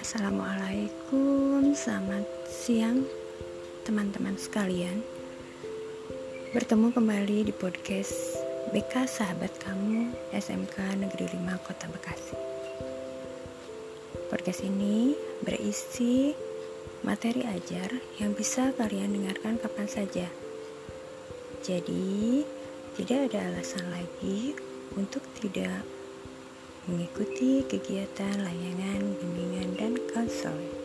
Assalamualaikum, selamat siang teman-teman sekalian. Bertemu kembali di podcast BK Sahabat Kamu SMK Negeri 5 Kota Bekasi. Podcast ini berisi materi ajar yang bisa kalian dengarkan kapan saja. Jadi, tidak ada alasan lagi untuk tidak mengikuti kegiatan layanan bimbingan sorry.